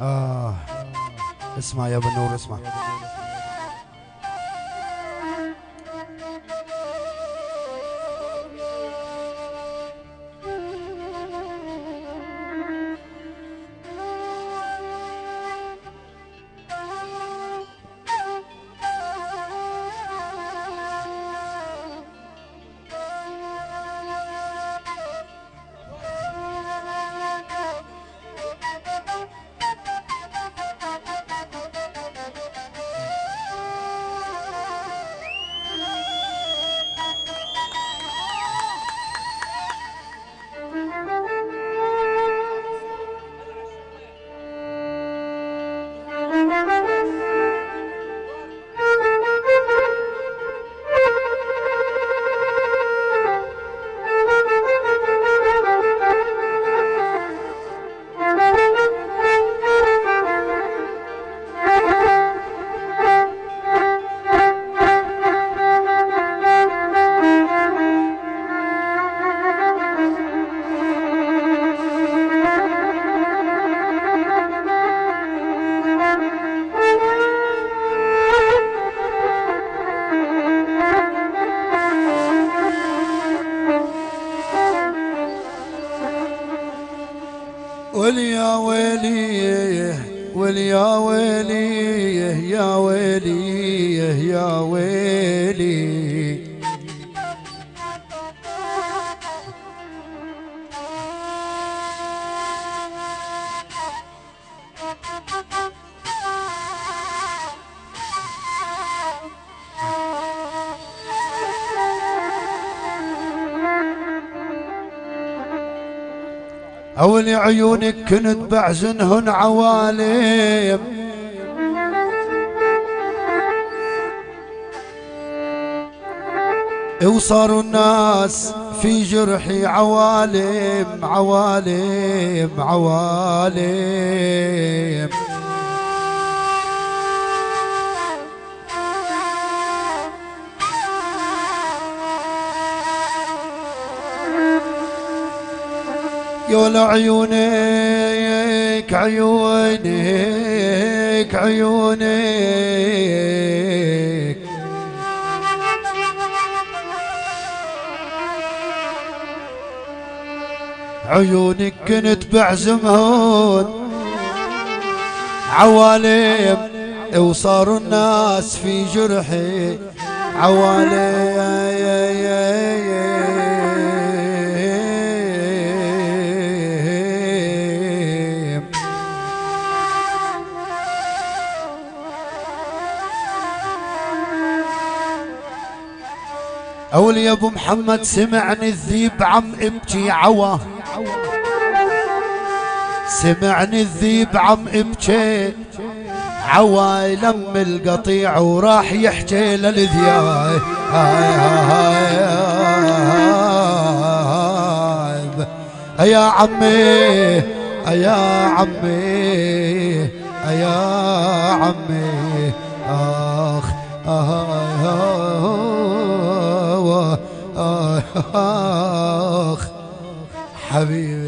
آه اسمع يا بنور اسمع واليا ويلي واليا ويلي يا ويلي يا ويلي عيونك كنت بعزنهن عوالم. وصاروا الناس في جرحي عوالم عوالم عوالم. يا عيونك عيونك عيونك عيونك كنت بعزمهن عوالم وصاروا الناس في جرحي. عوالم أبو محمد سمعني الذيب عم ابكي عوا سمعني الذيب عم ابكي عوا يلم القطيع وراح يحكي للذياب يا عمي يا عمي يا عمي. آخ حبيبي.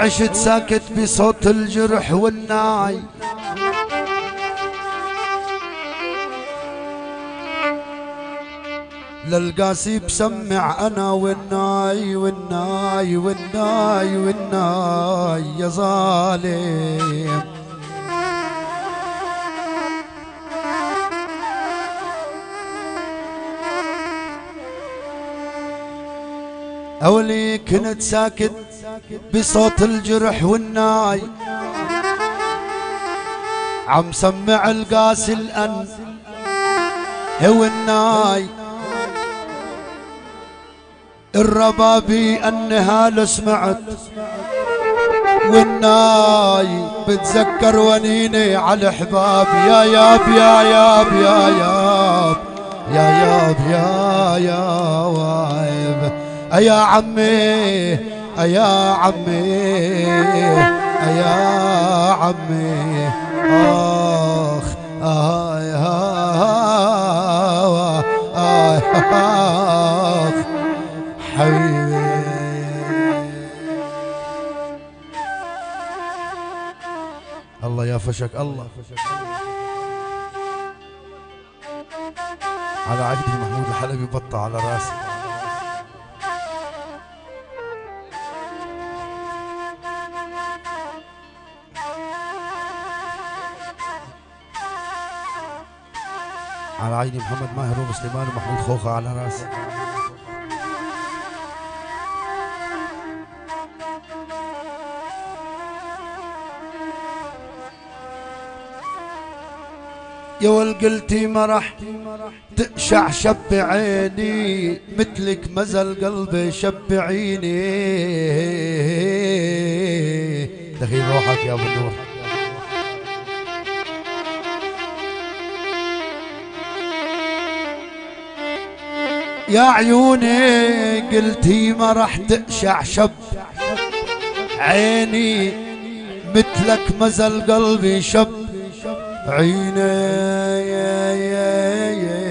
عشت ساكت بصوت الجرح والناي. للقاسي بسمع أنا والناي والناي والناي والناي يا ظالم. أولي كنت ساكت بصوت الجرح والناي. عم سمع القاسي الأن هو الناي. الربابي النهال سمعت والناي. بتذكر ونيني على حباب. يا ياب يا ياب يا ياب يا ياب يا ياب. يا عمي يا عمي يا عمي آخ آه آه آه حبيبي. الله يا فشك الله على عقد محمود الحلبي بطة على راسي. على عيني محمد ماهر ومسلمان ومحمود خوخة على راسي يا قلتي ما راح تشع شب عيني مثلك مزل قلبي شبعيني دخيل روحك يا أبو النور. يا عيوني قلتي ما راح تشع شب. عيني مثلك مزل قلبي شب. عيني يا يا يا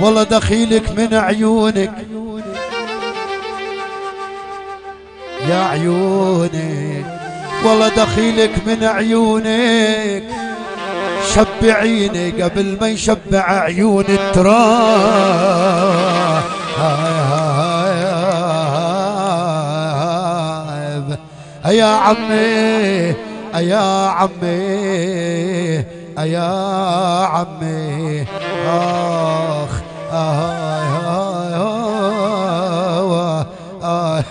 والله دخيلك من عيونك. يا عيونك والله دخيلك من عيونك. شبعيني قبل ما يشبع عيون التراب. يا عمي يا عمي يا عمي. آخ اخ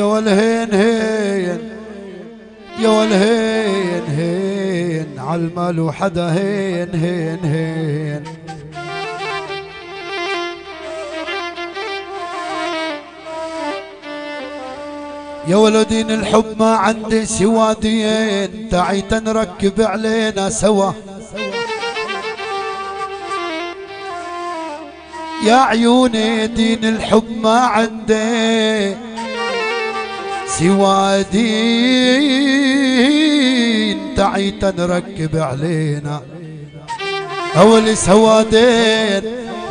يا والهين هين يا والهين هين عالمال وحدا هين هين هين. يا ولدين الحب ما عندي سوى دين تعي تنركب علينا سوا يا عيوني دين الحب ما عندي سوى دين تعي تنركب علينا. أول سوادين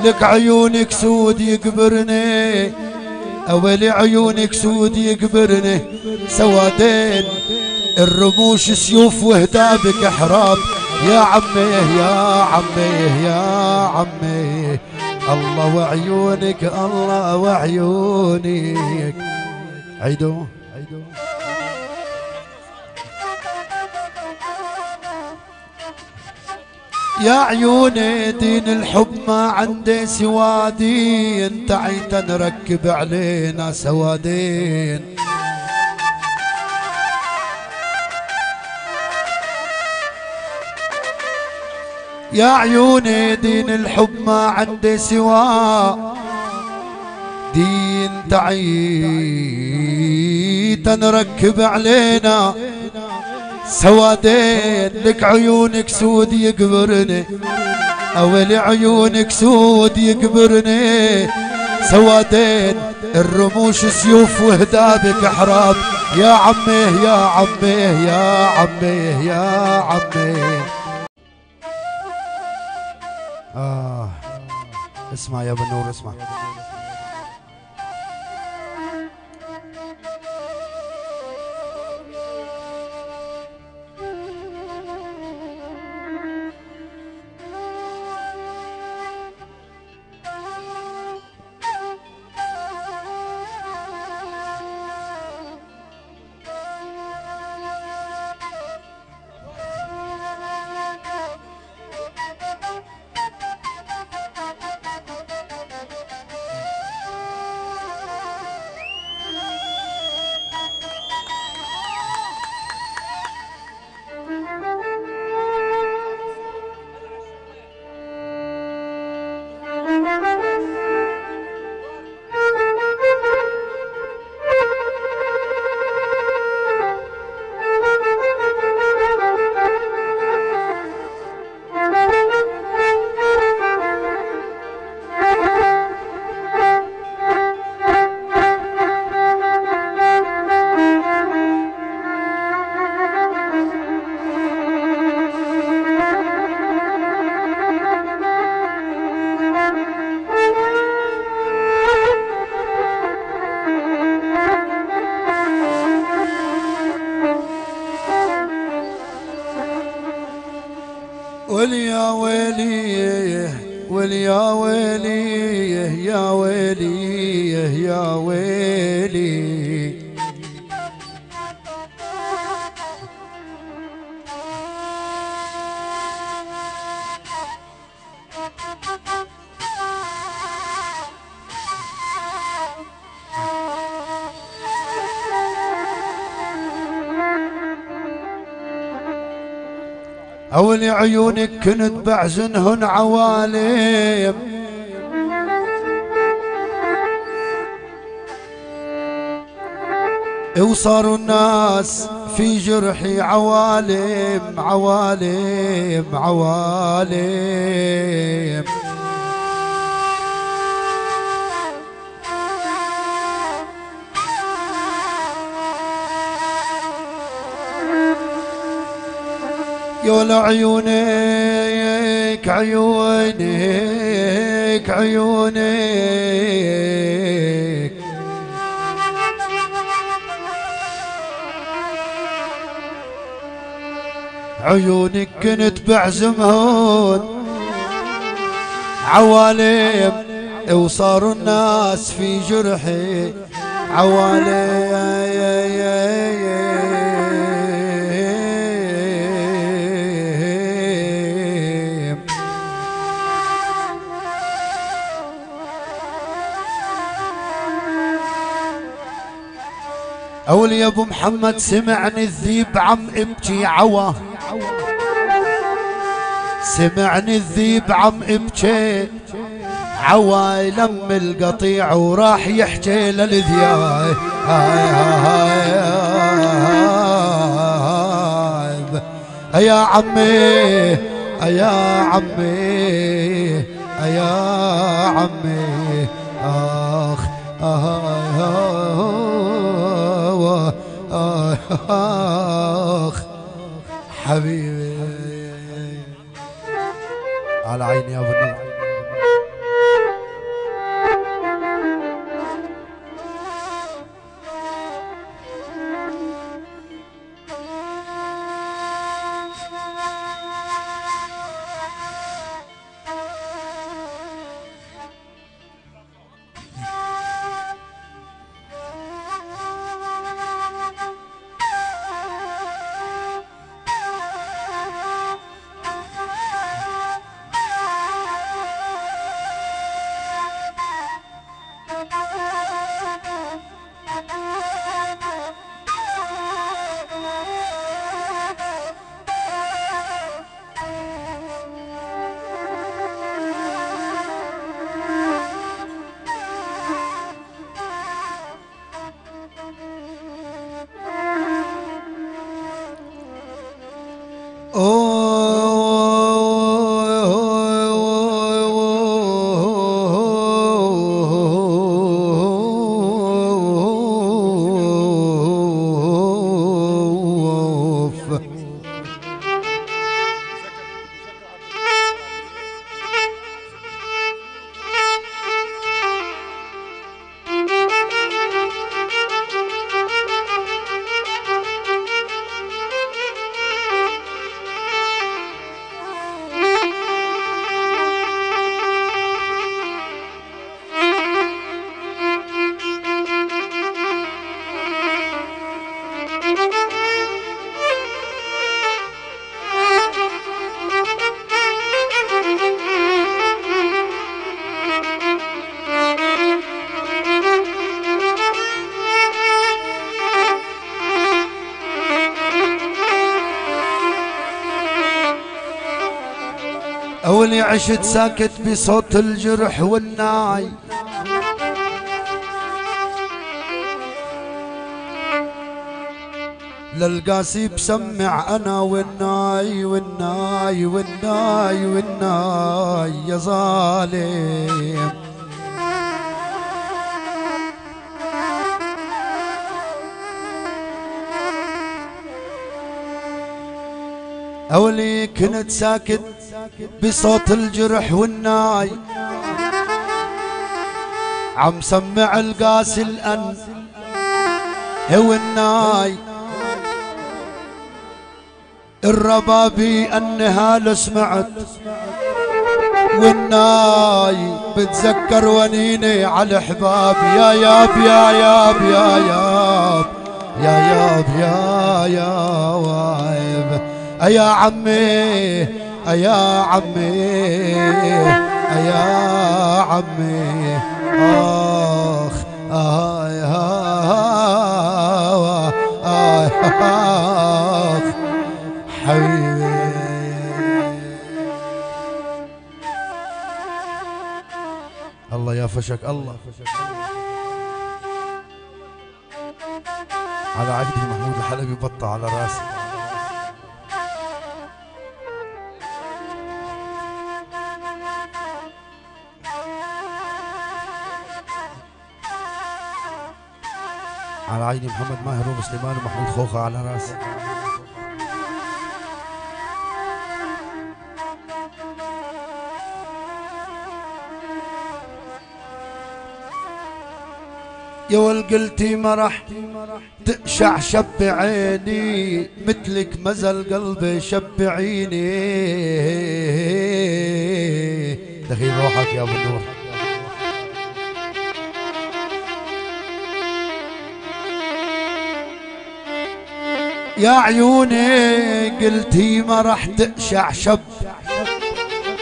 لك عيونك سود يقبرني. أول عيونك سود يقبرني. سوادين الرموش سيوف وهدابك إحراب. يا عمي يا عمي يا عمي. الله وعيونك الله وعيونك. عيدوا يا عيوني دين الحب ما عنده سوى دين تعيت نركب علينا سوادين يا عيوني دين الحب ما عنده سوى دين تعيت نركب علينا سوادين لك عيونك سود يقبرني. اول عيونك سود يقبرني. سوادين الرموش سيوف وهدابك احراب يا عمي يا عمي يا عمي يا عمي. آه. اسمع يا بنور اسمع. واليا ويلي واليا ويلي يا ويلي يا ويلي عيونك كنت بعزنهن عوالم. وصاروا الناس في جرحي عوالم عوالم عوالم. يا عيونك عيونك عيونك عيونك كنت بعزمهن عوالم وصاروا الناس في جرحي. عوالم. أبو محمد سمعني الذيب عم ابكي عوا. سمعني الذيب عم ابكي عوا. يلم القطيع وراح يحكي للذياب. يا عمي يا عمي يا عمي. آخ حبيبي. عشت ساكت بصوت الجرح والناي. للقاسي بسمع أنا والناي والناي والناي والناي يا ظالم. أولي كنت ساكت بصوت الجرح والناي. عم سمع القاسي الأن هو الناي. الربابي النهال سمعت والناي. بتذكر ونيني على حباب. يا ياب يا ياب يا ياب يا ياب يا ياب. يا عمي يا عمي يا عمي آخ آه آه آه آه حبيبي. الله يا فشك الله على عقد محمود الحلبي بطة على راسي. على عيني محمد ماهر ومسلمان ومحمود خوخة على راسي يا ول قلتي ما راح تشع شب عيني مثلك مزل قلبي شبعيني دخيل روحك يا أبو النور. يا عيوني قلتي ما راح تشع شب.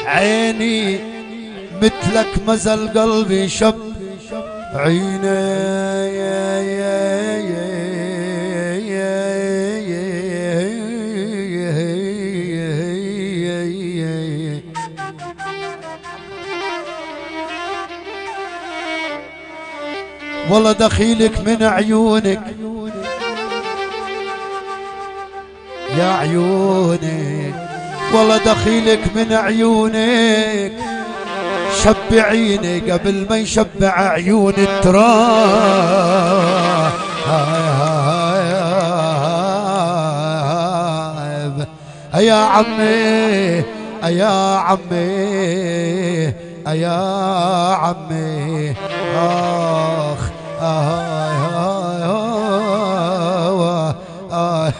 عيني مثلك مزل قلبي شب. عيني يا يا يا يا والله دخيلك من عيونك. يا عيونك والله دخيلك من عيونك. شبعيني قبل ما يشبع عيون التراب. يا عمي يا عمي يا عمي. آخ اخ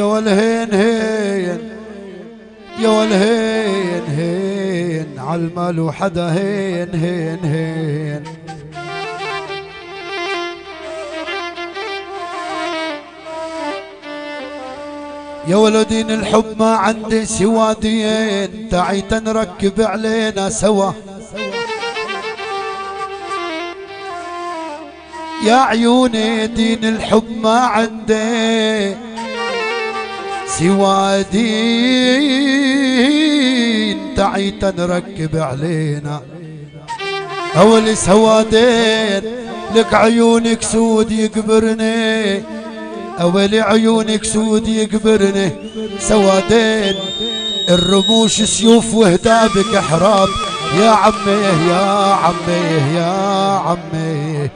يا والهين هين يا والهين هين عالمال وحدا هين هين هين. يا ولدين الحب ما عندي سوى دين تعي تنركب علينا سوا يا عيوني دين الحب ما عندي سوى دين تعي تنركب علينا. أول سوادين لك عيونك سود يقبرني. أول عيونك سود يقبرني. سوادين الرموش سيوف وهدابك إحراب. يا عمي يا عمي يا عمي.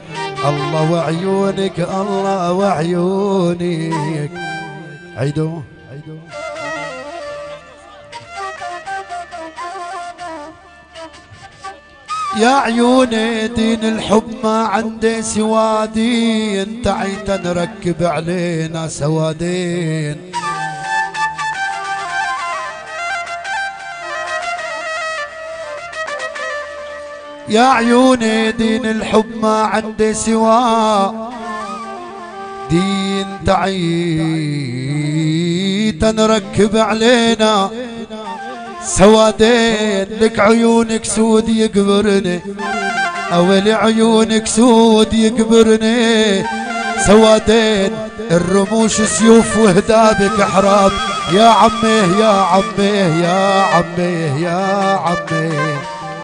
الله وعيونك الله وعيونك. عيدوا يا عيوني دين الحب ما عنده سوى دين تعيت نركب علينا سوادين يا عيوني دين الحب ما عنده سوى دين تعيت نركب علينا سوادين لك عيونك سود يقبرني. اول عيونك سود يقبرني. سوادين الرموش سيوف وهدابك احراب يا عمي يا عمي يا عمي يا عمي.